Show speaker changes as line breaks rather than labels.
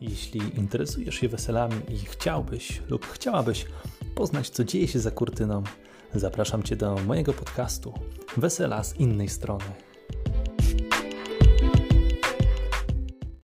jeśli interesujesz się weselami i chciałbyś lub chciałabyś poznać, co dzieje się za kurtyną, zapraszam Cię do mojego podcastu Wesela z innej strony.